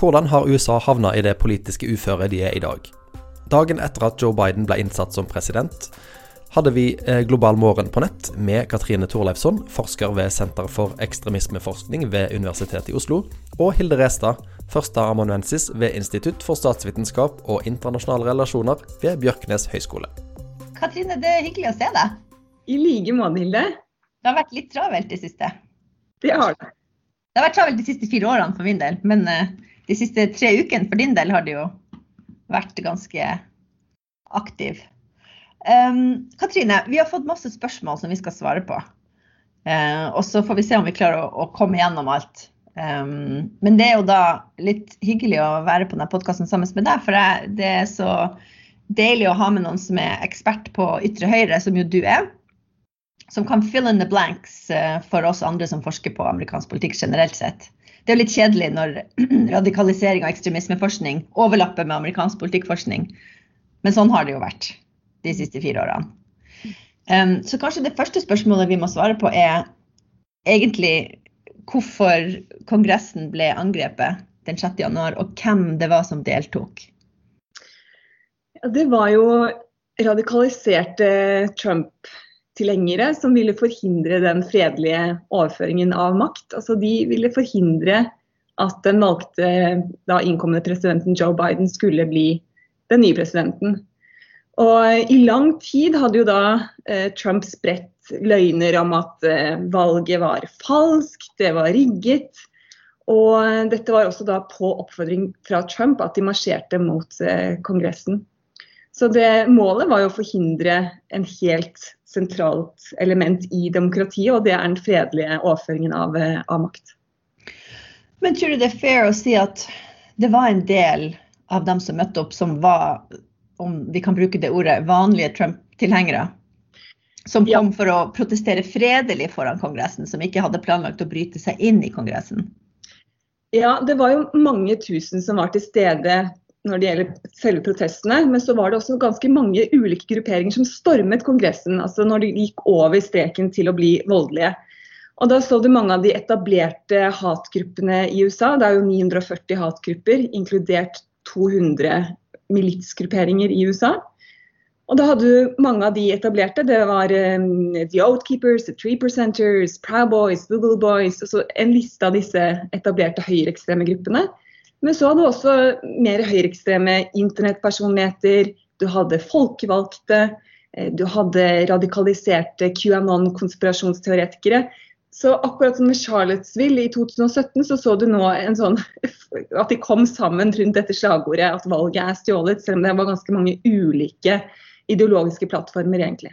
Hvordan har USA havna i det politiske uføret de er i dag? Dagen etter at Joe Biden ble innsatt som president, hadde vi eh, Global morgen på nett med Katrine Thorleifsson, forsker ved Senter for ekstremismeforskning ved Universitetet i Oslo, og Hilde Restad, førsteamanuensis ved Institutt for statsvitenskap og internasjonale relasjoner ved Bjørknes høgskole. Katrine, det er hyggelig å se deg. I like måte, Hilde. Det har vært litt travelt i siste. Det har det. Det har vært travelt de siste fire årene for min del, men uh, de siste tre ukene for din del har det jo vært ganske aktiv. Um, Katrine, vi har fått masse spørsmål som vi skal svare på. Uh, og så får vi se om vi klarer å, å komme gjennom alt. Um, men det er jo da litt hyggelig å være på denne podkasten sammen med deg, for jeg, det er så deilig å ha med noen som er ekspert på ytre høyre, som jo du er som kan fill in the blanks uh, for oss andre som forsker på amerikansk politikk generelt sett. Det er jo litt kjedelig når radikalisering og ekstremismeforskning overlapper med amerikansk politikkforskning. Men sånn har det jo vært de siste fire årene. Um, så kanskje det første spørsmålet vi må svare på, er egentlig hvorfor Kongressen ble angrepet den 6. januar, og hvem det var som deltok. Ja, det var jo radikaliserte Trump tilhengere som ville forhindre den fredelige overføringen av makt. Altså de ville forhindre at den valgte da innkommende presidenten Joe Biden skulle bli den nye presidenten. Og I lang tid hadde jo da eh, Trump spredt løgner om at eh, valget var falskt, det var rigget. Og dette var også da på oppfordring fra Trump at de marsjerte mot eh, Kongressen. Så det, målet var jo å forhindre en helt sentralt element i demokratiet, og det er den fredelige overføringen av, eh, av, makt. Men tror du det er fair å si at det var en del av dem som møtte opp, som var, om vi kan bruke det ordet, vanlige Trump-tilhengere? Som kom ja. for å protestere fredelig foran Kongressen, som ikke hadde planlagt å bryte seg inn i Kongressen? Ja, det var jo mange tusen som var til stede når det gjelder selve protestene. Men så var det også ganske mange ulike grupperinger som stormet Kongressen. altså Når de gikk over streken til å bli voldelige. Og Da så du mange av de etablerte hatgruppene i USA. Det er jo 940 hatgrupper, inkludert 200 militsgrupperinger i USA. Og da hadde du mange av de etablerte. Det var um, The Outkeepers, The Three Percenters, Proud Boys, Google Boys. Altså en liste av disse etablerte høyreekstreme gruppene. Men så hadde du også mer høyreekstreme internettpersonligheter. Du hadde folkevalgte. Eh, du hadde radikaliserte QAnon-konspirasjonsteoretikere. Så akkurat som med Charlottesville i 2017, så så du nå sånn at de kom sammen rundt dette slagordet at valget er stjålet, selv om det var ganske mange ulike ideologiske plattformer, egentlig.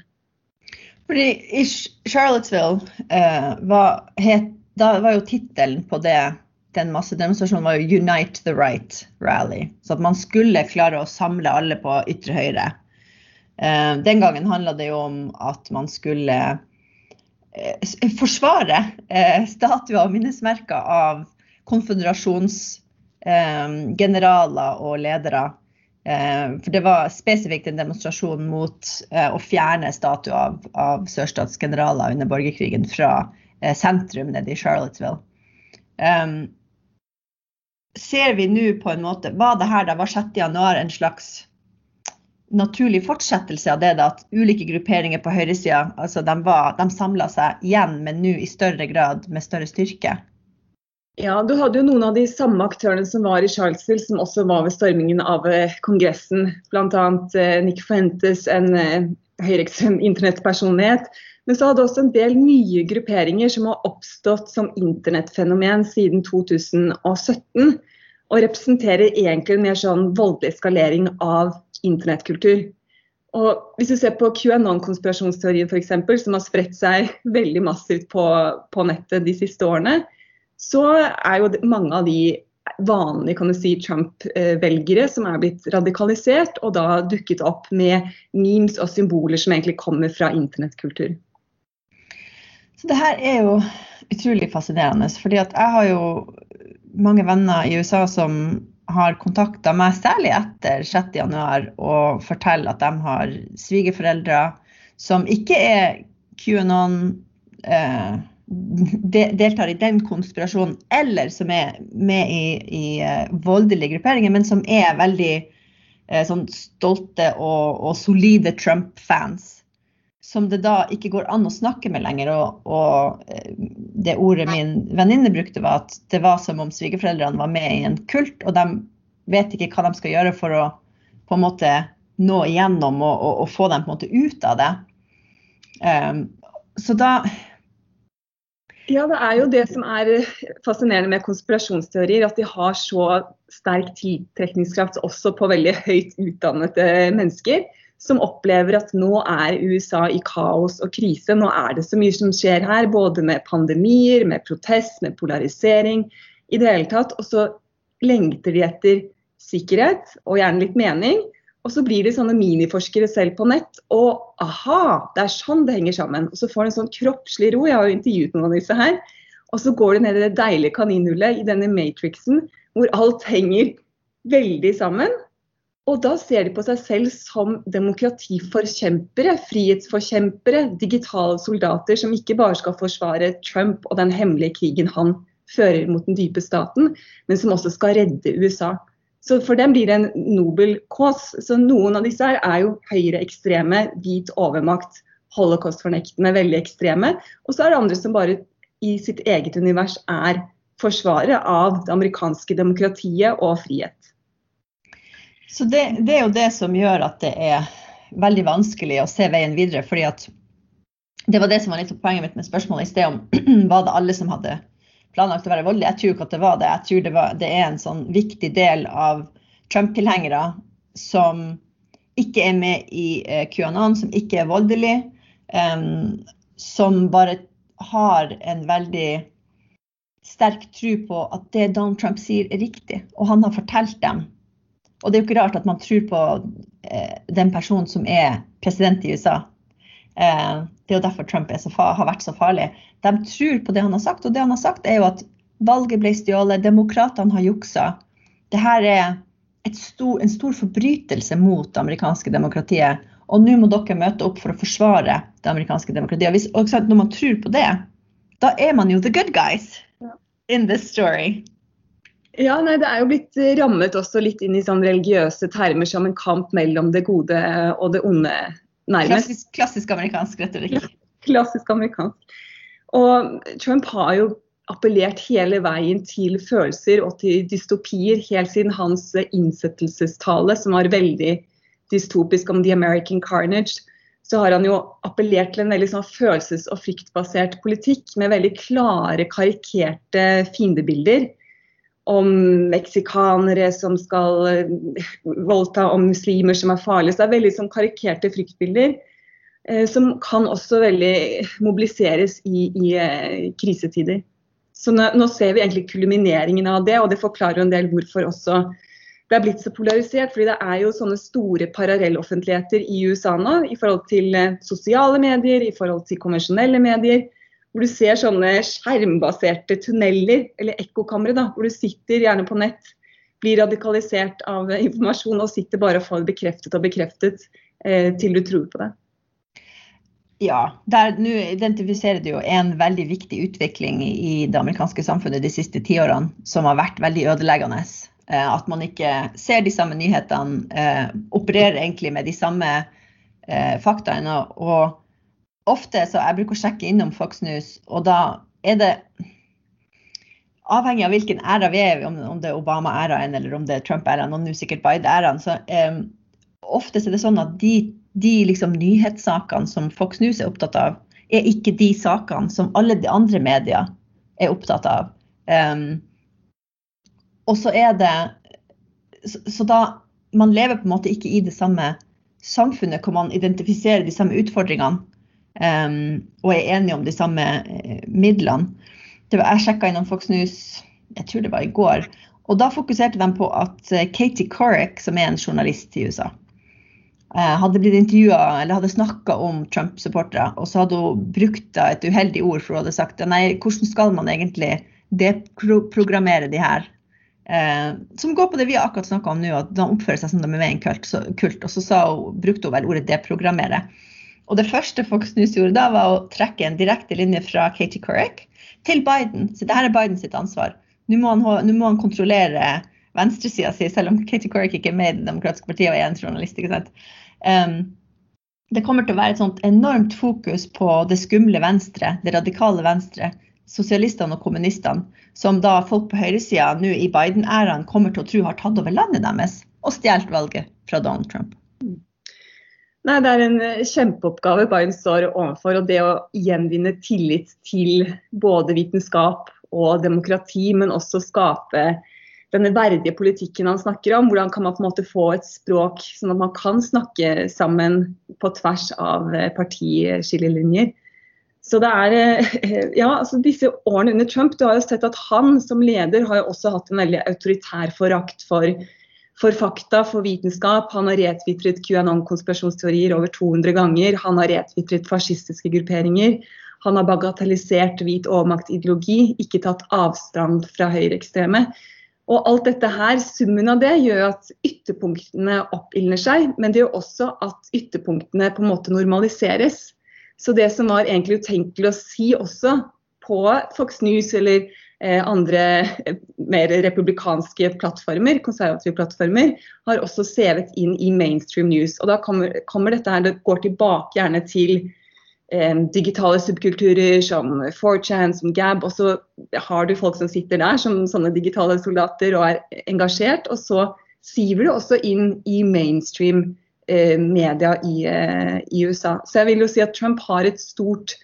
Fordi I Charlottesville uh, var, het, da var jo tittelen på det den massedemonstrasjonen var jo 'Unite the Right Rally'. Så at man skulle klare å samle alle på ytre høyre. Eh, den gangen handla det jo om at man skulle eh, forsvare eh, statuer og minnesmerker av konføderasjonsgeneraler og ledere. For det var spesifikt en demonstrasjon mot å fjerne statuer av, av sørstatsgeneraler under borgerkrigen fra sentrum nede i Charlottesville. Um, ser vi nå på en måte Var det her da var 6.1 en slags naturlig fortsettelse av det da, at ulike grupperinger på høyresida altså de, samla seg igjen, men nå i større grad med større styrke? Ja, du hadde jo noen av de samme aktørene som var i Charlesville, som også var ved stormingen av eh, Kongressen. Bl.a. Eh, Nick Fuentes, en eh, høyreekstrem internettpersonlighet. Men så hadde også en del nye grupperinger som har oppstått som internettfenomen siden 2017 og representerer egentlig en mer sånn voldelig eskalering av internettkultur. Og hvis du ser på QAnon-konspirasjonsteorien f.eks., som har spredt seg veldig massivt på, på, nettet de siste årene, så er jo mange av de vanlige kan du si, Trump-velgere som er blitt radikalisert, og da dukket opp med memes og symboler som egentlig kommer fra internettkultur. Så det her er jo utrolig fascinerende. fordi at jeg har jo mange venner i USA som har kontakta meg, særlig etter 6.1, og forteller at de har svigerforeldre som ikke er QAnon. Eh, deltar i den konspirasjonen, eller som er med i, i uh, voldelige grupperinger, men som er veldig eh, sånn stolte og, og solide Trump-fans. Som det da ikke går an å snakke med lenger. Og, og uh, det ordet min venninne brukte, var at det var som om svigerforeldrene var med i en kult, og de vet ikke hva de skal gjøre for å på en måte nå igjennom og, og, og få dem på en måte ut av det. Um, så da ja, det er jo det som er fascinerende med konspirasjonsteorier. At de har så sterk tiltrekningskraft også på veldig høyt utdannede mennesker. Som opplever at nå er USA i kaos og krise. Nå er det så mye som skjer her. Både med pandemier, med protest, med polarisering. I det hele tatt. Og så lengter de etter sikkerhet og gjerne litt mening. Og så blir de sånne miniforskere selv på nett. Og aha, det er sånn det henger sammen. Og så får de en sånn kroppslig ro. Jeg har jo intervjuet noen av disse her. Og så går de ned i det deilige kaninhullet i denne matrixen hvor alt henger veldig sammen. Og da ser de på seg selv som demokratiforkjempere, frihetsforkjempere, digitale soldater som ikke bare skal forsvare Trump og den hemmelige krigen han fører mot den dype staten, men som også skal redde USA. Så for dem blir det en nobel cause. Så noen av disse her er jo høyreekstreme, hvit overmakt, holocaust-fornektende, veldig ekstreme. Og så er det andre som bare i sitt eget univers er forsvaret av det amerikanske demokratiet og frihet. Så det, det, er jo det som gjør at det er veldig vanskelig å se veien videre. fordi at det var det som var litt poenget mitt med spørsmålet i sted om var det alle som hadde planlagt å være voldelig. Jeg tror ikke at det var det. Jeg tror det, var, det er en sånn viktig del av Trump-tilhengere som ikke er med i uh, QAnon, som ikke er voldelig, um, som bare har en veldig sterk tro på at det Donald Trump sier, er riktig. Og han har fortalt dem. Og det er jo ikke rart at man tror på eh, den personen som er president i USA. Eh, det er jo derfor Trump så, har vært så farlig. De tror på det han har sagt, og det han har sagt er jo at valget ble stjålet, demokratene har juksa. Dette er stor, en stor forbrytelse mot det amerikanske demokratiet. Og nå må dere møte opp for å forsvare det amerikanske demokratiet. Hvis, og når man tror på det, da er man jo the good guys in this story. Ja, nei, Det er jo blitt rammet også litt inn i sånn religiøse termer som en kamp mellom det gode og det onde nærmest. Klassisk, klassisk amerikansk retorikk. Ja, klassisk amerikansk. Og Trump har jo appellert hele veien til følelser og til dystopier helt siden hans innsettelsestale, som var veldig dystopisk om The American Carnage. Så har han jo appellert til en veldig sånn følelses- og fryktbasert politikk med veldig klare, karikerte fiendebilder om meksikanere som skal eh, voldta, om muslimer som er farlige. Så det er veldig sånn karikerte fryktbilder. Eh, som kan også veldig mobiliseres i, i eh, krisetider. Så nå, nå, ser vi egentlig kulmineringen av det, og det forklarer en del hvorfor også det er blitt så polarisert. fordi det er jo sånne store parallelloffentligheter i USA nå i forhold til sosiale medier, i forhold til konvensjonelle medier hvor du ser sånne skjermbaserte tunneler, eller ekkokamre, hvor du sitter gjerne på nett, blir radikalisert av informasjon og sitter bare og får det bekreftet og bekreftet eh, til du tror på det. Ja, nå identifiserer du jo en veldig viktig utvikling i det amerikanske samfunnet de siste tiårene som har vært veldig ødeleggende. Eh, at man ikke ser de samme nyhetene, eh, opererer egentlig med de samme eh, faktaene. og ofte så jeg bruker å sjekke innom Fox News, og da er det Avhengig av hvilken æra vi er om, om det er Obama-æraen eller om det er Trump-æraen, og nå sikkert Biden-æraen, så um, ofte er det sånn at de, de liksom, nyhetssakene som Fox News er opptatt av, er ikke de sakene som alle de andre medier er opptatt av. Um, og så er det så, så da man lever på en måte ikke i det samme samfunnet hvor man identifiserer de samme utfordringene og er enige om de samme uh, midlene. Jeg sjekka innom Fox News, jeg tror det var i går. Og da fokuserte de på at uh, Katie Couric, som er en journalist i USA, uh, hadde blitt intervjua eller hadde snakka om Trump-supportere. Og så hadde hun brukt et uheldig ord, for hun hadde sagt nei, hvordan skal man egentlig deprogrammere de her? Eh, som går på det vi har akkurat snakka om nå, at de oppfører seg som de er med i en kult. Så, kult og så hun, brukte hun vel ordet 'deprogrammere'. Og det første Fox News gjorde da, var å trekke en direkte linje fra Katie Couric til Biden. Så dette er Bidens ansvar. Nå må han, nå må han kontrollere venstresida si, selv om Katie Couric ikke er med i Det demokratiske partiet og er en journalist. ikke sant? Um, det kommer til å være et sånt enormt fokus på det skumle venstre, det radikale venstre, sosialistene og kommunistene, som da folk på høyresida nå i Biden-æraen kommer til å tro har tatt over landet deres og stjålet valget fra Donald Trump. Nei, Det er en eh, kjempeoppgave Biden står overfor. og Det å gjenvinne tillit til både vitenskap og demokrati, men også skape denne verdige politikken han snakker om. Hvordan kan man på en måte få et språk sånn at man kan snakke sammen på tvers av eh, partiskillelinjer. Så det er, eh, ja, altså Disse årene under Trump, du har jo sett at han som leder har jo også hatt en veldig autoritær forakt for, for fakta, for vitenskap. Han har retvitret QAnon-konspirasjonsteorier over 200 ganger. Han har retvitret fascistiske grupperinger. Han har bagatellisert hvit overmaktideologi, ikke tatt avstand fra høyreekstreme. Og alt dette her, Summen av det gjør at ytterpunktene oppildner seg, men det gjør også at ytterpunktene på en måte normaliseres. Så det som var egentlig utenkelig å si også på Fox News eller andre eh, mer republikanske plattformer, konservative plattformer, har også sevet inn i mainstream news. Og da kommer, kommer dette her, det går tilbake gjerne til digitale subkulturer som 4chan, som Gab. Og så har du folk som sitter der som sånne digitale soldater og er engasjert. Og så siver det også inn i mainstream eh, media i, eh, i, USA. Så jeg vil jo si at Trump har et stort eh,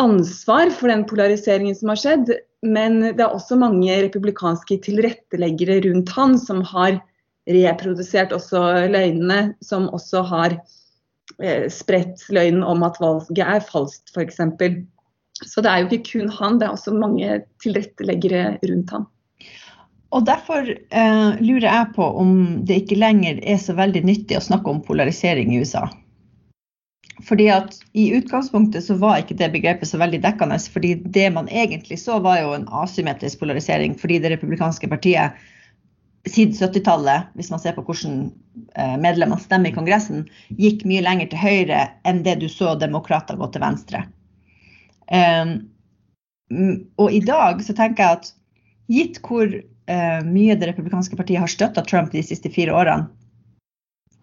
ansvar for den polariseringen som har skjedd. Men det er også mange republikanske tilretteleggere rundt han som har reprodusert også løgnene, som også har Eh, spredt løgnen om at valget er falskt, f.eks. Så det er jo ikke kun han, det er også mange tilretteleggere rundt han. Og Derfor eh, lurer jeg på om det ikke lenger er så veldig nyttig å snakke om polarisering i USA. Fordi at I utgangspunktet så var ikke det begrepet så veldig dekkende. fordi Det man egentlig så, var jo en asymmetrisk polarisering. Fordi det republikanske partiet siden 70-tallet, hvis man ser på hvordan eh, medlemmene stemmer i Kongressen, gikk mye lenger til høyre enn det du så demokrater gå til venstre. Um, og i dag så tenker jeg at gitt hvor uh, mye det republikanske partiet har støtta Trump de siste fire årene,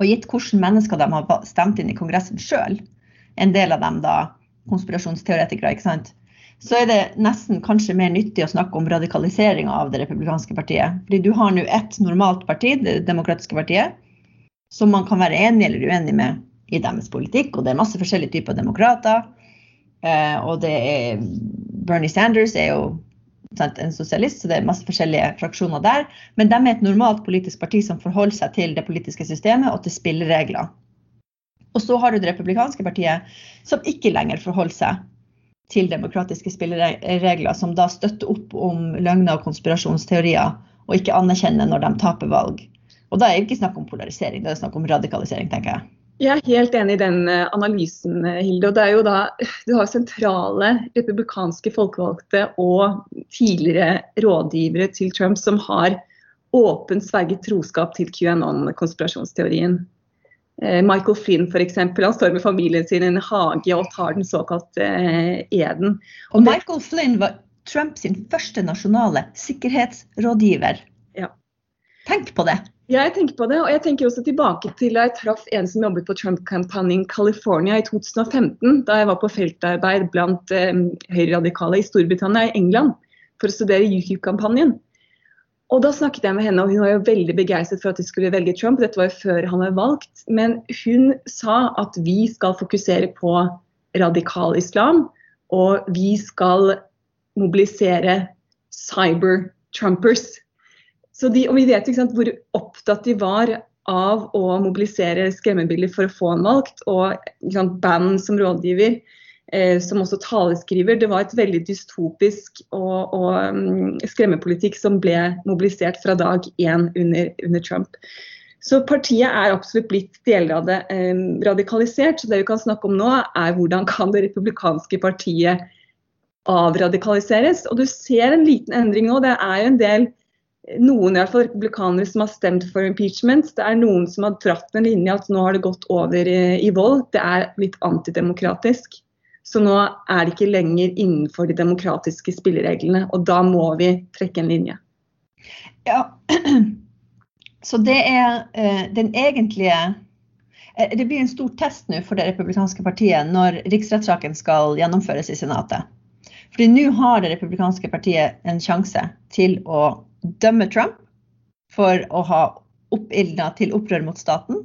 og gitt hvordan mennesker de har stemt inn i Kongressen sjøl, en del av dem da konspirasjonsteoretikere, ikke sant, så er det nesten kanskje mer nyttig å snakke om radikaliseringa av det republikanske partiet. Fordi du har nå ett normalt parti, Det demokratiske partiet, som man kan være enig eller uenig med i deres politikk. Og det er masse forskjellige typer demokrater. Eh, og det er Bernie Sanders er jo en sosialist, så det er masse forskjellige fraksjoner der. Men de er et normalt politisk parti som forholder seg til det politiske systemet og til spilleregler. Og så har du det republikanske partiet som ikke lenger forholder seg til demokratiske spilleregler, som da støtter opp om løgner og konspirasjonsteorier, og ikke anerkjenner når de taper valg. Og da er det ikke snakk om polarisering, det er snakk om radikalisering, tenker jeg. Jeg er helt enig i den eh, analysen, eh, Hilde. og det er jo da, Du har sentrale republikanske folkevalgte og tidligere rådgivere til Trump som har åpent sverget troskap til QAnon-konspirasjonsteorien. Eh, Michael Flynn for eksempel, Han står med familien sin i en hage og tar den såkalte eden. Og Michael Flynn var Trumps første nasjonale sikkerhetsrådgiver. Ja. Tenk på det. Jeg tenker på det, og jeg tenker også tilbake til da jeg traff en som jobbet på Trump-kampanjen California i 2015. Da jeg var på feltarbeid blant eh, høyreradikale i Storbritannia i England for å studere UKIP-kampanjen. Og da snakket jeg med henne, og hun var jo veldig begeistret for at de skulle velge Trump. Dette var jo før han var valgt. Men hun sa at vi skal fokusere på radikal islam, og vi skal mobilisere cyber-trumpers. De, og vi vet sant, hvor opptatt de var av å mobilisere skremmebilder for å få han valgt, og sant, band som rådgiver eh, som også taleskriver. Det var et veldig dystopisk og, og um, skremmepolitikk som ble mobilisert fra dag én under, under, Trump. Så partiet er absolutt blitt deler av det eh, radikalisert. Så det vi kan snakke om nå, er hvordan kan det republikanske partiet avradikaliseres. Og du ser en liten endring nå. Det er jo en del noen i hvert fall republikanere som har stemt for impeachment. Det er noen som har dratt en linje at nå har det gått over i, i vold. Det er litt antidemokratisk. Så nå er det ikke lenger innenfor de demokratiske spillereglene. Og da må vi trekke en linje. Ja, så det er uh, den egentlige uh, Det blir en stor test nå for det republikanske partiet når riksrettssaken skal gjennomføres i Senatet. Fordi nå har det republikanske partiet en sjanse til å dømme Trump for å ha oppildna til opprør mot staten.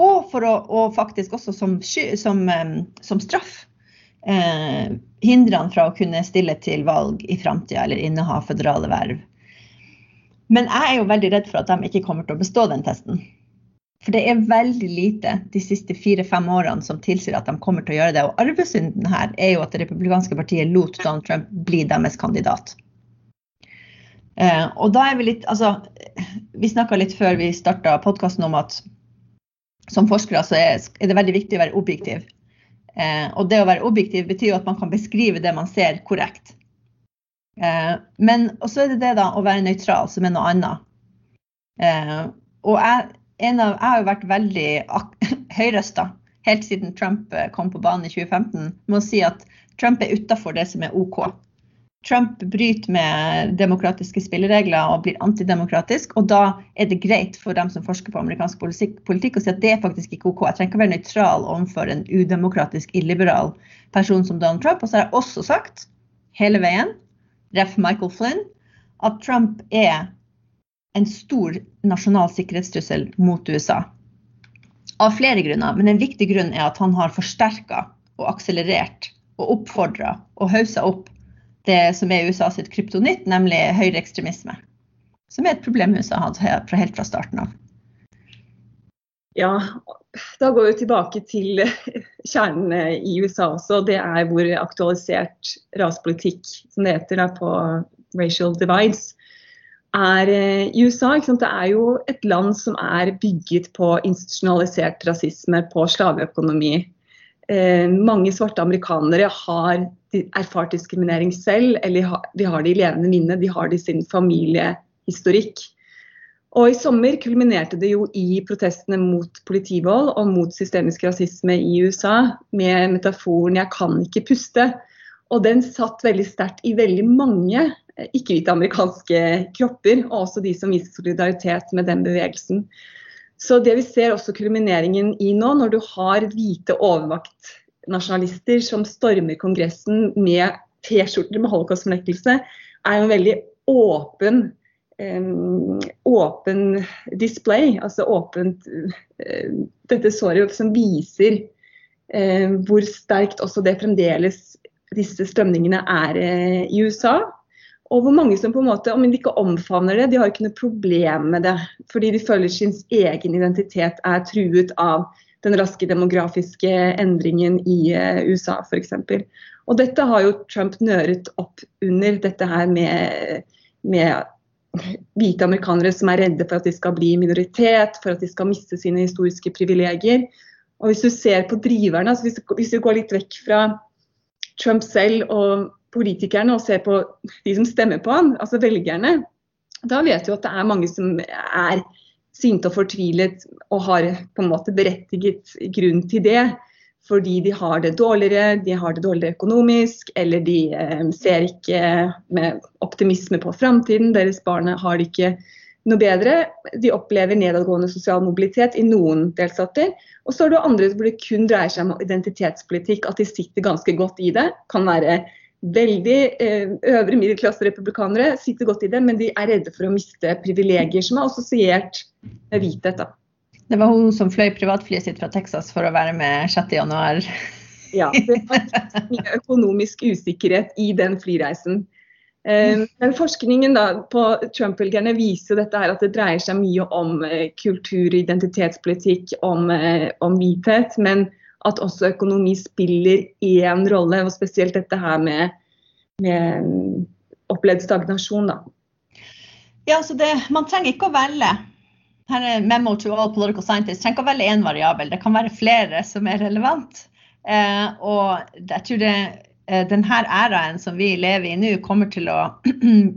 Og å og faktisk også som, som, som straff eh, hindre han fra å kunne stille til valg i framtida eller inneha føderale verv. Men jeg er jo veldig redd for at de ikke kommer til å bestå den testen. For det er veldig lite de siste fire-fem årene som tilsier at de kommer til å gjøre det. Og arvesynden her er jo at det republikanske partiet lot Donald Trump bli deres kandidat. Eh, og da er vi litt Altså, vi snakka litt før vi starta podkasten om at som forskere så er, er, det veldig viktig å være objektiv. Eh, og det å være objektiv betyr jo at man kan beskrive det man ser, korrekt. Eh, men så er det det da å være nøytral, som er noe annet. Eh, og jeg, av, jeg, har jo vært veldig høyrøsta helt siden Trump eh, kom på banen i 2015 med å si at Trump er utafor det som er OK. Trump bryter med demokratiske spilleregler og blir antidemokratisk. Og da er det greit for dem som forsker på amerikansk politikk, å si at det er faktisk ikke OK. Jeg trenger ikke være nøytral overfor en udemokratisk, illiberal person som Donald Trump. Og så har jeg også sagt hele veien ref. Michael Flynn, at Trump er en stor nasjonal sikkerhetstrussel mot USA. Av flere grunner, men en viktig grunn er at han har forsterka og akselerert og oppfordra og haussa opp det som er USA sitt kryptonitt, nemlig høyreekstremisme. Som er et problem USA har hatt helt fra starten av. Ja, da går vi tilbake til kjernen i USA også. Det er hvor aktualisert rasepolitikk, som det heter da, på racial divides, er eh, i USA. Det er jo et land som er bygget på institusjonalisert rasisme, på slaveøkonomi. Eh, mange svarte amerikanere har erfart diskriminering selv, eller de har det i levende minne, de har det i sin familiehistorikk. Og I sommer kulminerte det jo i protestene mot politivold og mot systemisk rasisme i USA med metaforen 'jeg kan ikke puste'. Og den satt veldig sterkt i veldig mange eh, ikke-hvite amerikanske kropper, og også de som viste solidaritet med den bevegelsen. Så det vi ser også kulmineringen i nå, når du har hvite overmaktnasjonalister som stormer Kongressen med T-skjorter med holocaust-fornektelse, er jo en veldig åpen åpen display, altså åpent uh, dette såret som viser uh, hvor sterkt også det fremdeles disse strømningene er uh, i USA. Og hvor mange som på en måte, om de ikke omfavner det, de har ikke noe problem med det. Fordi de føler sin egen identitet er truet av den raske demografiske endringen i USA f.eks. Og dette har jo Trump nøret opp under, dette her med, med hvite amerikanere som er redde for at de skal bli minoritet, for at de skal miste sine historiske privilegier. Og Hvis du ser på driverne, altså hvis, hvis du går litt vekk fra Trump selv og politikerne og ser på de som stemmer på han, altså velgerne, da vet du at det er mange som er sinte og fortvilet og har på en måte berettiget grunn til det fordi de har det dårligere, de har det dårligere økonomisk, eller de eh, ser ikke med optimisme på framtiden. Deres barn har det ikke noe bedre. De opplever nedadgående sosial mobilitet i noen delstater. Og så er det andre hvor det kun dreier seg om identitetspolitikk, at de sitter ganske godt i det. Kan være veldig eh, øvre middelklasse republikanere, sitter godt i det, men de er redde for å miste privilegier som er assosiert med hvithet. da. Det var hun som fløy privatflyet sitt fra Texas for å være med 6.1. ja, det var mye økonomisk usikkerhet i den flyreisen. Eh, men forskningen da, på Trump-velgerne viser dette her at det dreier seg mye om eh, kultur, identitetspolitikk, om, eh, om hvithet. Men at også økonomi spiller én rolle, og spesielt dette her med, med mm, opplevd stagnasjon. Da. Ja, altså det, Man trenger ikke å velge her er memo to all political scientists. Trenger ikke å velge én variabel, det kan være flere som er relevant. Eh, og jeg tror det, eh, denne æraen som vi lever i nå, kommer til å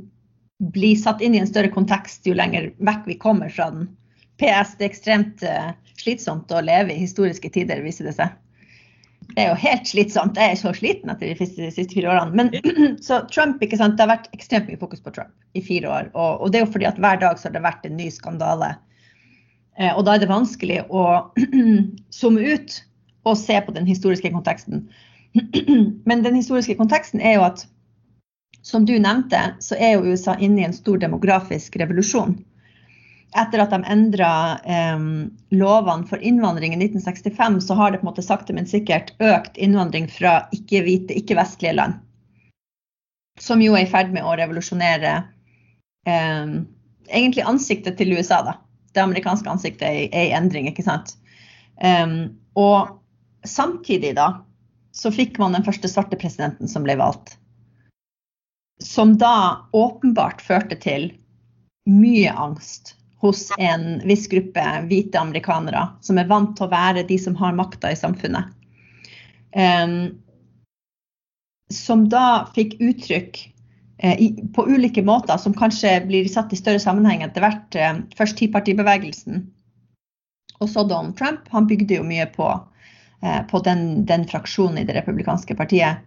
bli satt inn i en større kontekst jo lenger vekk vi kommer fra den. PS, det ekstremt uh, slitsomt å leve i historiske tider, viser det seg. Det er jo helt slitsomt. Jeg er så sliten etter de siste, fire årene. Men så Trump, ikke sant, det har vært ekstremt mye fokus på Trump i fire år. Og, og det er jo fordi at hver dag så har det vært en ny skandale. Eh, og da er det vanskelig å zoome ut og se på den historiske konteksten. Men den historiske konteksten er jo at som du nevnte, så er jo USA inne i en stor demografisk revolusjon. Etter at de endra eh, lovene for innvandring i 1965, så har det på en måte sakte, men sikkert økt innvandring fra ikke-hvite, ikke-vestlige land. Som jo er i ferd med å revolusjonere eh, egentlig ansiktet til USA, da. Det amerikanske ansiktet er, i endring, ikke sant. Um, og samtidig, da, så fikk man den første svarte presidenten som ble valgt som da åpenbart førte til mye angst hos en viss gruppe hvite amerikanere som er vant til å være de som har makta i samfunnet. Um, som da fikk uttrykk uh, i, på ulike måter, som kanskje blir satt i større sammenheng etter hvert. Uh, først tipartibevegelsen, og så Donald Trump. Han bygde jo mye på, uh, på den, den fraksjonen i det republikanske partiet.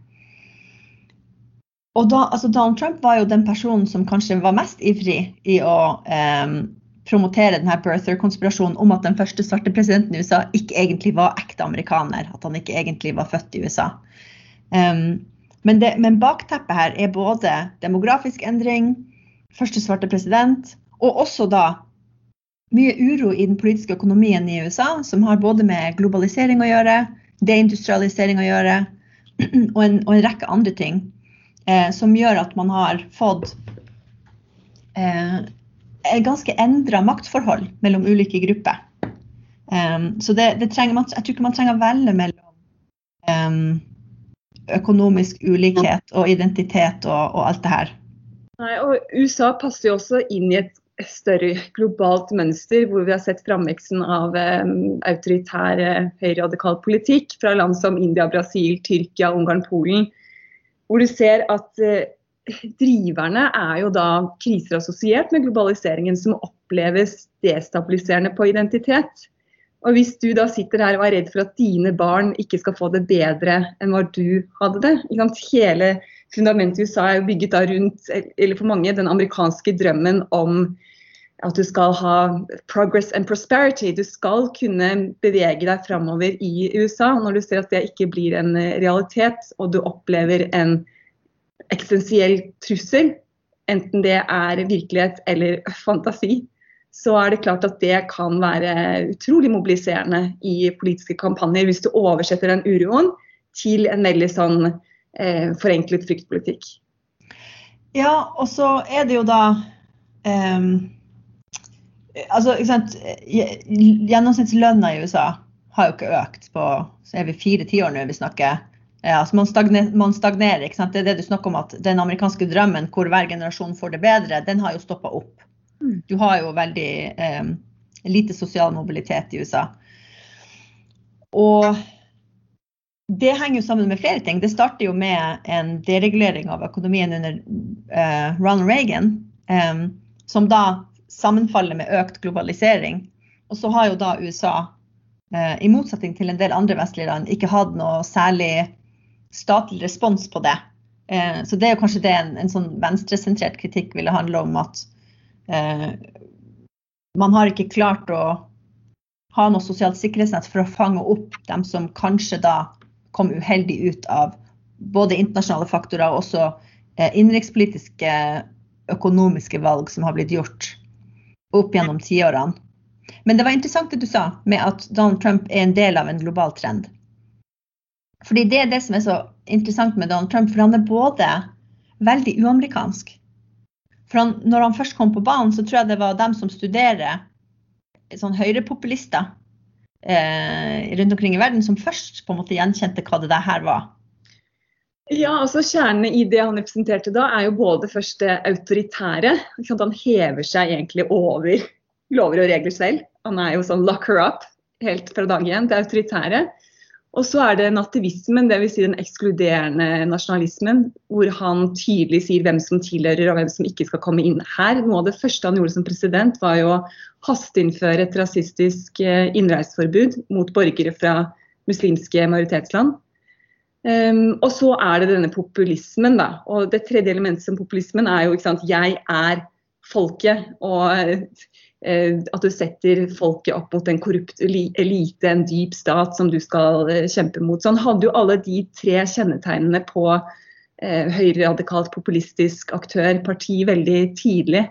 Og da, altså Donald Trump var jo den personen som kanskje var mest ivrig i å um, promotere denne Berther-konspirasjonen om at den første svarte presidenten i USA ikke egentlig var ekte amerikaner. At han ikke egentlig var født i USA. Um, men, det, men, bakteppet her er både demografisk endring, første svarte president, og også da mye uro i den politiske økonomien i USA, som har både med globalisering å gjøre, deindustrialisering å gjøre, og en, og en rekke andre ting eh, som gjør at man har fått eh, ganske endra maktforhold mellom ulike grupper. Um, så det, det man, jeg tror ikke man trenger å velge mellom um, økonomisk ulikhet og identitet og, og, alt det her. Nei, og USA passer jo også inn i et større globalt mønster, hvor vi har sett framveksten av um, autoritær høyreradikal politikk fra land som India, Brasil, Tyrkia, Ungarn, Polen hvor du ser at eh, driverne er jo da kriser assosiert med globaliseringen, som oppleves destabiliserende på identitet. Og Hvis du da sitter her og er redd for at dine barn ikke skal få det bedre enn hva du hadde det Hele fundamentet i USA er jo bygget da rundt, eller for mange, den amerikanske drømmen om at du skal ha progress and prosperity. Du skal kunne bevege deg framover i USA. Når du ser at det ikke blir en realitet, og du opplever en eksistensiell trussel, enten det er virkelighet eller fantasi, så er det klart at det kan være utrolig mobiliserende i politiske kampanjer hvis du oversetter den uroen til en veldig sånn eh, forenklet fryktpolitikk. Ja, og så er det jo da um altså, ikke sant, Gjennomsnittslønna i USA har jo ikke økt på så er vi fire tiår nå vi snakker. Ja, altså man, stagner, man stagnerer. ikke sant? Det er det du snakker om at Den amerikanske drømmen hvor hver generasjon får det bedre, den har jo stoppa opp. Mm. Du har jo veldig eh, lite sosial mobilitet i USA. Og det henger jo sammen med flere ting. Det starter jo med en deregulering av økonomien under eh, Ronald Reagan, eh, som da sammenfaller med økt globalisering. Og så har jo da USA, eh, i motsetning til en del andre vestlige land, ikke hatt noe særlig statlig respons på det. Eh, så det er jo kanskje det en, en sånn venstresentrert kritikk ville handle om at eh, man har ikke klart å ha noe sosialt sikkerhetsnett for å fange opp dem som kanskje da kom uheldig ut av både internasjonale faktorer og også eh, innenrikspolitiske økonomiske valg som har blitt gjort opp gjennom tiårene. Men det var interessant det du sa med at Donald Trump er en del av en global trend. Fordi det er det som er så interessant med Donald Trump, for han er både veldig uamerikansk. For han, når han først kom på banen, så tror jeg det var dem som studerer sånn høyrepopulister eh, rundt omkring i verden, som først på en måte gjenkjente hva det der her var. Ja, altså Kjernen i det han representerte da, er jo både først det autoritære. Han hever seg egentlig over lover og regler selv. Han er jo sånn lock her up helt fra dag én. Det autoritære. Og så er det nativismen, dvs. Si den ekskluderende nasjonalismen, hvor han tydelig sier hvem som tilhører og hvem som ikke skal komme inn her. Noe av det første han gjorde som president, var jo å hasteinnføre et rasistisk eh, innreiseforbud mot borgere fra muslimske majoritetsland. Um, og så er det denne populismen, da. Og det tredje elementet som populismen er jo ikke sant, jeg er folket. Og Eh, at du setter folket opp mot en korrupt elite, en dyp stat som du skal eh, kjempe mot. Så han hadde jo alle de tre kjennetegnene på eh, høyreradikalt populistisk aktør, parti, veldig tidlig.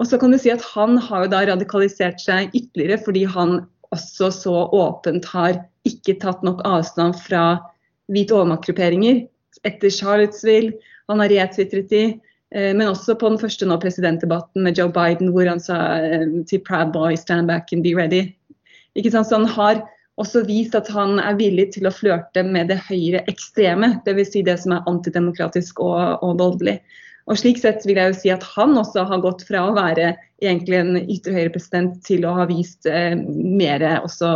Og så kan du si at han har jo da radikalisert seg ytterligere fordi han også så åpent har ikke tatt nok avstand fra hvite overmaktgrupperinger. Etter Charlottesville, han har retvitret de. Eh, men også på den første nå, presidentdebatten med Joe Biden, hvor han sa eh, til Proud Boy, stand back and be ready. Ikke sant? Så han har også vist at han er villig til å flørte med det høyre ekstreme, dvs. Si det som er antidemokratisk og, og voldelig. Og slik sett vil jeg jo si at han også har gått fra å være egentlig en ytre høyre-president til å ha vist eh, mer også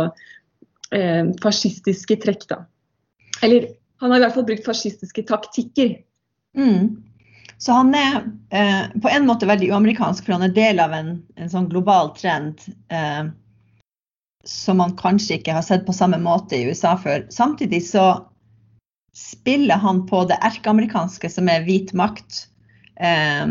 eh, fascistiske trekk, da. Eller han har i hvert fall brukt fascistiske taktikker. Mm. Så han er eh, på en måte veldig uamerikansk, for han er del av en, en sånn global trend eh, som man kanskje ikke har sett på samme måte i USA før. Samtidig så spiller han på det erkeamerikanske, som er hvit makt. Eh,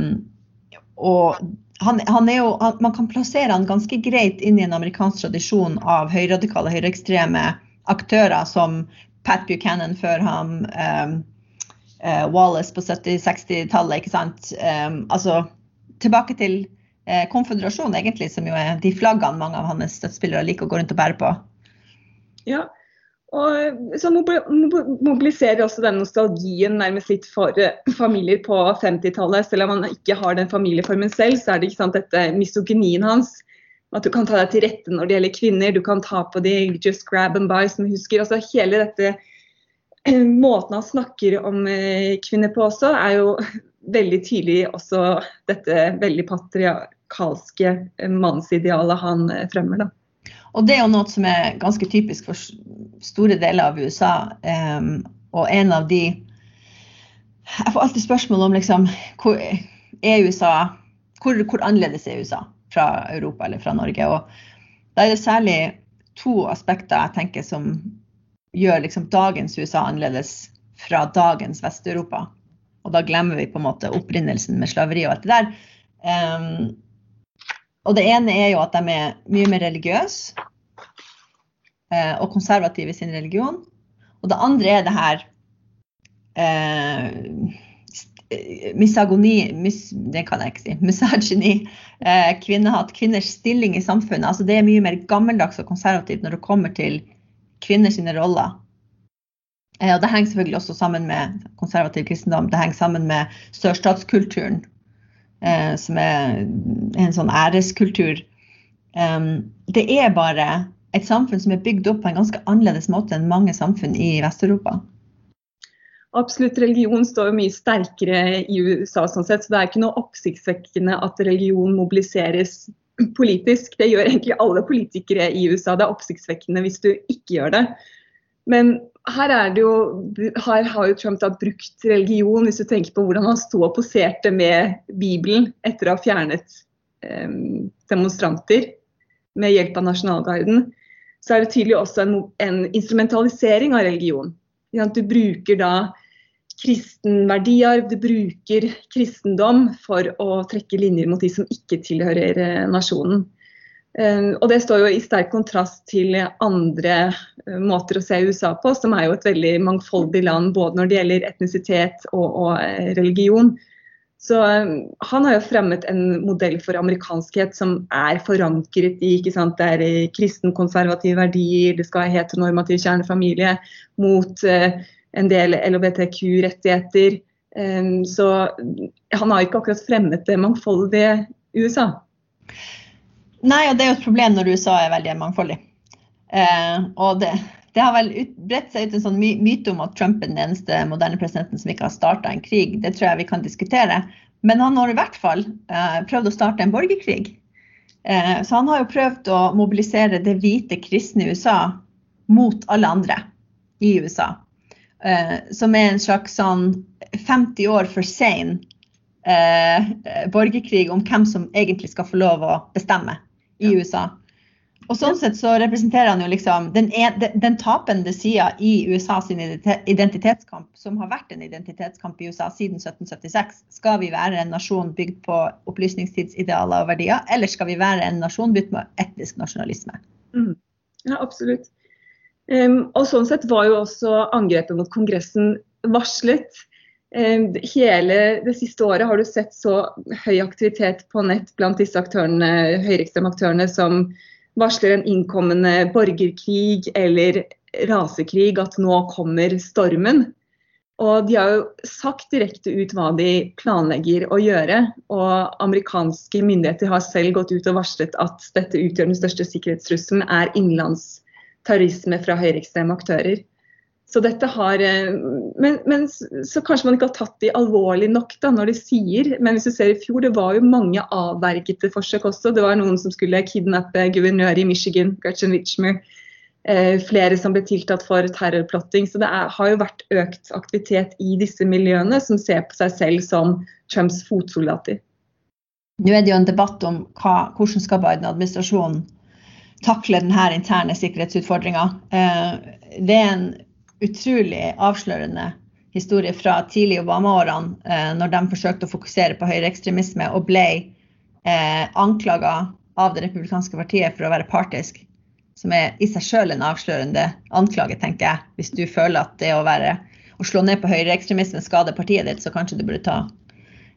og han, han jo, han, man kan plassere han ganske greit inn i en amerikansk tradisjon av høyradikale, høyreekstreme aktører som Pat Buchanan før ham. Eh, uh, Wallace på 70-60-tallet. ikke sant? Um, altså tilbake til eh, konføderasjonen, egentlig, som jo er de flaggene mange av hans støttespillere liker å gå rundt og bære på. Ja, og så mobiliserer også den nostalgien nærmest litt for familier på 50-tallet. Selv om han ikke har den familieformen selv, så er det ikke sant, dette misogynien hans. At du kan ta deg til rette når det gjelder kvinner, du kan ta på de just grab and buy, som vi husker. altså Hele dette måten han snakker om eh, kvinner på også, er jo veldig tydelig også dette veldig patriarkalske eh, mannsidealet han eh, fremmer. Da. Og det er jo noe som er ganske typisk for store deler av USA. Um, og en av de Jeg får alltid spørsmål om liksom hvor er USA hvor, hvor annerledes er USA fra Europa eller fra Norge? Og da er det særlig to aspekter jeg tenker som gjør liksom dagens USA annerledes fra dagens Vest-Europa. Og da glemmer vi på en måte opprinnelsen med slaveri og alt det der. Um, og det ene er jo at de er mye mer religiøse uh, og konservative i sin religion. Og det andre er det her uh, misagoni mis, Det kan jeg ikke si. Misogyny. Uh, kvinnehat. Kvinners stilling i samfunnet. Altså det er mye mer gammeldags og konservativt når det kommer til kvinners roller. Eh, og det henger selvfølgelig også sammen med konservativ kristendom. Det henger sammen med sørstatskulturen, eh, som er en sånn æreskultur. Um, det er bare et samfunn som er bygd opp på en ganske annerledes måte enn mange samfunn i Vest-Europa. Absolutt, religion står jo mye sterkere i USA, sånn sett, så det er ikke noe oppsiktsvekkende at religion mobiliseres politisk. Det gjør egentlig alle politikere i USA. Det er oppsiktsvekkende hvis du ikke gjør det. Men her, jo, her har jo Trump da brukt religion, hvis du tenker på hvordan han sto og poserte med Bibelen etter å ha fjernet eh, demonstranter med hjelp av nasjonalgarden. Så er det tydelig også en, en instrumentalisering av religion. Du bruker da kristen verdiarv, du bruker kristendom for å trekke linjer mot de som ikke tilhører eh, nasjonen. Eh, og Det står jo i sterk kontrast til andre eh, måter å se USA på, som er jo et veldig mangfoldig land både når det gjelder etnisitet og, og religion. Så Han har jo fremmet en modell for amerikanskhet som er forankret i ikke sant, det er kristen-konservative verdier, det skal være heteronormativ kjernefamilie mot eh, en del LHBTQ-rettigheter. Så han har ikke akkurat fremmet det mangfoldige USA. Nei, og det er jo et problem når USA er veldig mangfoldig. Eh, og det, det, har vel bredt seg ut en sånn my myte om at Trump er den eneste moderne presidenten som ikke har starta en krig. Det tror jeg vi kan diskutere. Men han har i hvert fall eh, prøvd å starte en borgerkrig. Eh, så han har jo prøvd å mobilisere det hvite kristne USA mot alle andre. i USA. Uh, som er en slags sånn 50 år for sein uh, borgerkrig om hvem som egentlig skal få lov å bestemme i. USA. Og sånn sett så representerer han jo liksom den, den, den tapende sida i USA sin identitetskamp, som har vært en identitetskamp i USA siden 1776. Skal vi være en nasjon bygd på opplysningstidsidealer og verdier, eller skal vi være en nasjon bygd på etnisk nasjonalisme? Mm. Ja, absolutt. Um, og sånn sett var jo også angrepet mot Kongressen varslet. Um, hele det siste året har du sett så høy aktivitet på nett blant disse aktørene, høyreekstreme aktørene som varsler en innkommende borgerkrig eller rasekrig, at nå kommer stormen. Og de har jo sagt direkte ut hva de planlegger å gjøre. Og amerikanske myndigheter har selv gått ut og varslet at dette utgjør den største sikkerhetstrusselen, er innenlandsterrorisme fra høyreekstreme aktører. Så dette har, eh, men, men, så kanskje man ikke har tatt de alvorlig nok da, når de sier Men hvis du ser i fjor, det var jo mange avvergete forsøk også. Det var noen som skulle kidnappe guvernør i Michigan, Gretchen Witchmer. Eh, flere som ble tiltatt for terrorplotting. Så det er, har jo vært økt aktivitet i disse miljøene, som ser på seg selv som Trumps fotsoldater. Nå er det jo en debatt om hva, hvordan skal Biden-administrasjonen takle denne interne sikkerhetsutfordringa. Eh, det er en utrolig avslørende historie fra tidlig Obama-årene, eh, når de forsøkte å fokusere på høyreekstremisme og ble eh, anklaga av det republikanske partiet for å være partisk. Som er i seg sjøl en avslørende anklage, tenker jeg. Hvis du føler at det å, være, å slå ned på høyreekstremisme skader partiet ditt, så kanskje du burde ta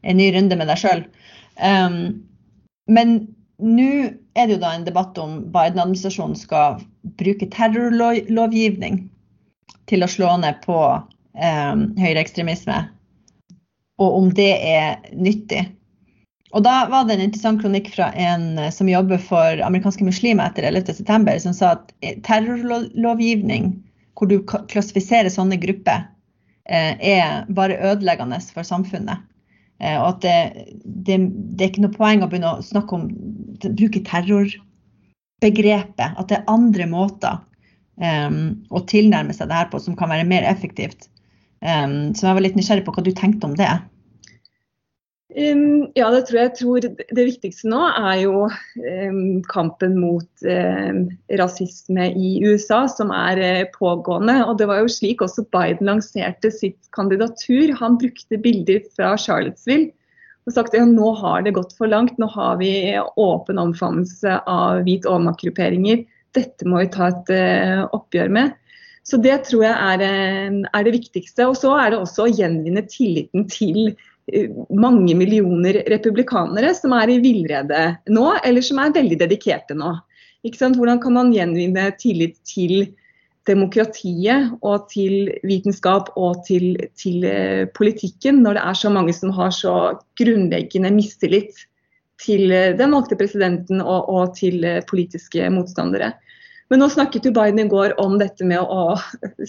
en ny runde med deg sjøl. Um, men nå er det jo da en debatt om Biden-administrasjonen skal bruke terrorlovgivning til å slå ned på eh, høyreekstremisme, og om det er nyttig. Og da var det en interessant kronikk fra en eh, som jobber for amerikanske muslimer etter 11.9, som sa at eh, terrorlovgivning, hvor du klassifiserer sånne grupper, er bare ødeleggende for samfunnet. Og at det, det, det, er ikke noe poeng å begynne å snakke om bruke terrorbegrepet. At det er andre måter um, å tilnærme seg det her på som kan være mer effektivt. Um, så jeg var litt nysgjerrig på hva du tenkte om det. Um, ja, det tror jeg. jeg tror Det viktigste nå er jo um, kampen mot um, rasisme i USA, som er uh, pågående. Og det var jo slik også Biden lanserte sitt kandidatur. Han brukte bilder fra Charlottesville og sagt at ja, nå har det gått for langt. Nå har vi åpen omfavnelse av hvit overmaktgrupperinger dette må vi ta et uh, oppgjør med. Så det tror jeg er, er, det viktigste. Og så er det også å gjenvinne tilliten til mange millioner republikanere som er i villrede nå, eller som er veldig dedikerte nå. Hvordan kan man gjenvinne tillit til demokratiet og til vitenskap og til, til uh, politikken, når det er så mange som har så grunnleggende mistillit til eh, den valgte presidenten og, og, til eh, politiske motstandere. Men nå snakket jo Biden i går om dette med å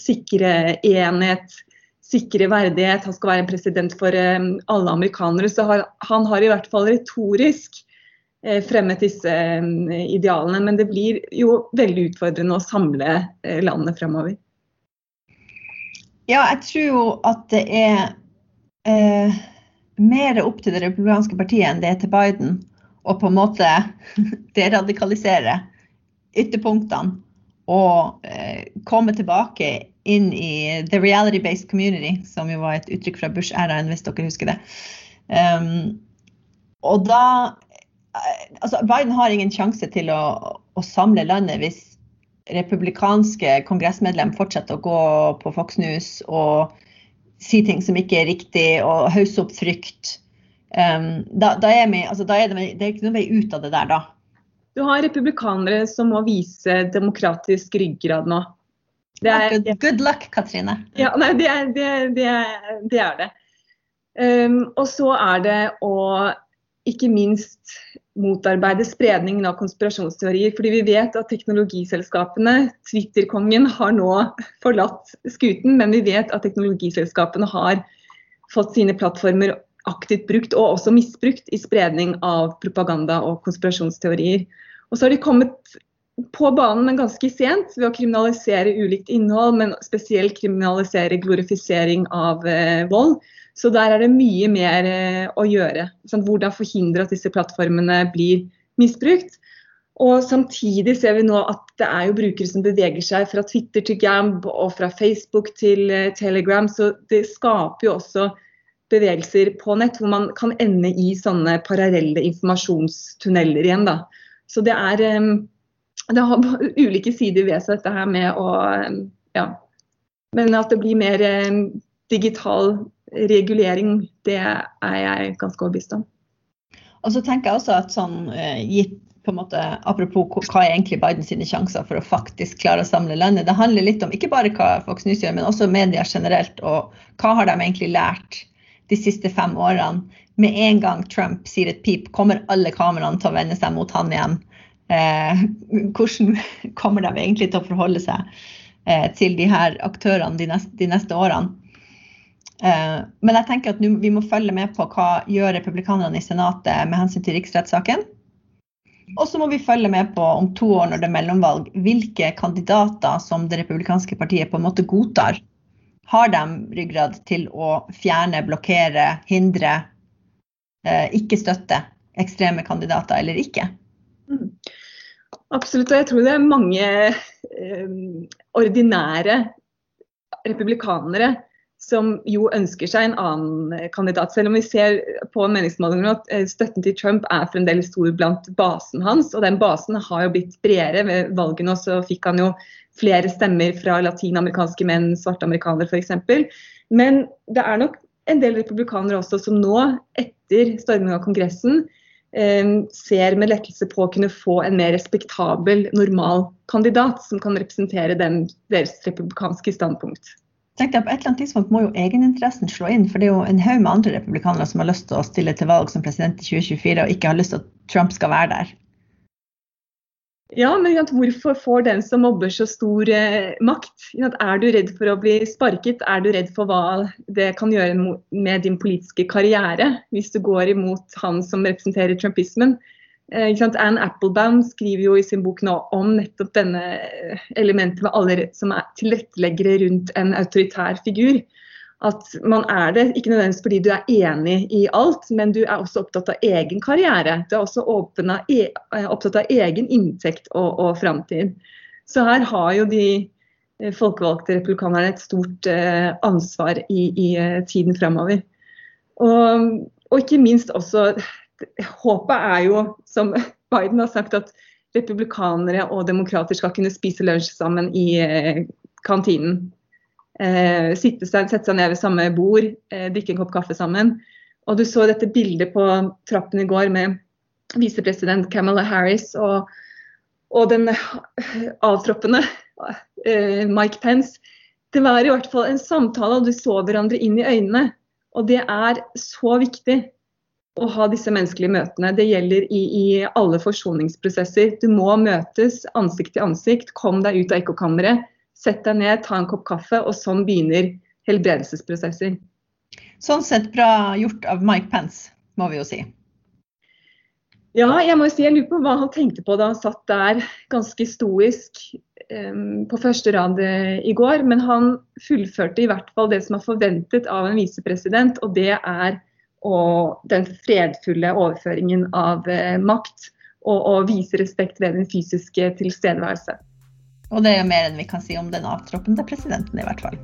sikre enhet, sikre verdighet. Han skal være en president for eh, alle amerikanere. Så har, han har i hvert fall retorisk fremmet disse idealene. Men det blir jo veldig utfordrende å samle landet fremover. Ja, jeg tror jo at det er eh, mer opp til det republikanske partiet enn det er til Biden å på en måte deradikalisere ytterpunktene og eh, komme tilbake inn i the reality-based community, som jo var et uttrykk fra Bush-æraen, hvis dere husker det. Um, og da eh, altså Biden har ingen sjanse til å, å samle landet hvis republikanske kongressmedlem fortsetter å gå på Fox News og si ting som ikke er riktig, og hausse opp frykt. Um, da, da, er vi, altså, da, er det, det er ikke noen vei ut av det der, da. Du har republikanere som må vise demokratisk ryggrad nå. Det er, good, good, luck, Katrine. Ja, nei, det er det. det, er, det, er det. Um, og så er det å ikke minst motarbeide spredningen av konspirasjonsteorier. Fordi vi vet at teknologiselskapene, Twitter-kongen, har nå forlatt skuten. Men vi vet at teknologiselskapene har fått sine plattformer aktivt brukt og også misbrukt i spredning av propaganda og konspirasjonsteorier. Og så har de kommet på banen, men ganske sent, ved å kriminalisere ulikt innhold, men spesielt kriminalisere glorifisering av eh, vold. Så der er det mye mer eh, å gjøre. Sånn, hvordan forhindre at disse plattformene blir misbrukt. Og Samtidig ser vi nå at det er jo brukere som beveger seg fra Twitter til Gamb og fra Facebook til eh, Telegram. Så det skaper jo også bevegelser på nett hvor man kan ende i sånne parallelle informasjonstunneler igjen. da. Så det er det har ulike sider ved seg, dette her med å Ja. Men at det blir mer digital regulering, det er jeg ganske overbevist om. Og så tenker jeg også at sånn eh, gitt på en måte, Apropos hva er egentlig Bidens sjanser for å faktisk klare å samle landet. Det handler litt om ikke bare hva Fox News gjør, men også media generelt. Og hva har de egentlig lært de siste fem årene? Med en gang Trump sier et pip, kommer alle kameraene til å vende seg mot han igjen. Eh, hvordan kommer de egentlig til å forholde seg eh, til de her aktørene de neste, de neste årene? Eh, men jeg tenker at vi må følge med på hva gjør republikanerne i Senatet med hensyn til riksrettssaken. Og så må vi følge med på om to år når det er mellomvalg, hvilke kandidater som det republikanske partiet på en måte godtar. Har de ryggrad til å fjerne, blokkere, hindre, eh, ikke støtte ekstreme kandidater eller ikke? Mm. Absolutt. Og jeg tror det er mange eh, ordinære republikanere som jo ønsker seg en annen kandidat. Selv om vi ser på meningsmålingene at eh, støtten til Trump er fremdeles stor blant basen hans. Og den basen har jo blitt bredere. Ved valgene så fikk han jo flere stemmer fra latinamerikanske menn, svarte amerikanere f.eks. Men det er nok en del republikanere også som nå, etter storming av Kongressen, eh, ser med lettelse på å kunne få en mer respektabel, normal kandidat som kan representere dem, deres republikanske standpunkt tenkte jeg På et eller annet tidspunkt må jo egeninteressen slå inn. For det er jo en haug med andre republikanere som har lyst til å stille til valg som president i 2024 og ikke har lyst til at Trump skal være der. Ja, men hvorfor får den som mobber så stor eh, makt? Er du redd for å bli sparket? Er du redd for hva det kan gjøre med din politiske karriere hvis du går imot han som representerer trumpismen? Eh, Anne Applebaum skriver jo i sin bok nå om nettopp denne eh, elementet med alle som er tilretteleggere rundt en autoritær figur. At man er det ikke nødvendigvis fordi du er enig i alt, men du er også opptatt av egen karriere. Du er også av, e eh, opptatt av egen inntekt og, og framtid. Så her har jo de folkevalgte republikanerne et stort ansvar i, i tiden framover. Og, og, ikke minst også håpet er jo, som Biden har sagt, at republikanere og demokrater skal kunne spise lunsj sammen i eh, kantinen. Eh, sitte seg, sette seg ned ved samme bord, eh, drikke en kopp kaffe sammen. Og du så dette bildet på trappen i går med visepresident Camilla Harris og, og den avtroppende eh, Mike Pence. Det var i hvert fall en samtale, og du så hverandre inn i øynene. Og det er så viktig å ha disse menneskelige møtene. Det gjelder i, i, alle forsoningsprosesser. Du må møtes ansikt til ansikt. Kom deg ut av ekkokammeret. Sett deg ned, ta en kopp kaffe, og sånn begynner helbredelsesprosesser. Sånn sett bra gjort av Mike Pence, må vi jo si. Ja, jeg må si jeg lurer på hva han tenkte på da han satt der ganske stoisk um, på første rad eh, i går. Men han fullførte i hvert fall det som er forventet av en visepresident, og det er og den fredfulle overføringen av eh, makt. Og, og vise respekt ved den fysiske tilstedeværelse. Og det er jo mer enn vi kan si om den avtroppende presidenten, i hvert fall.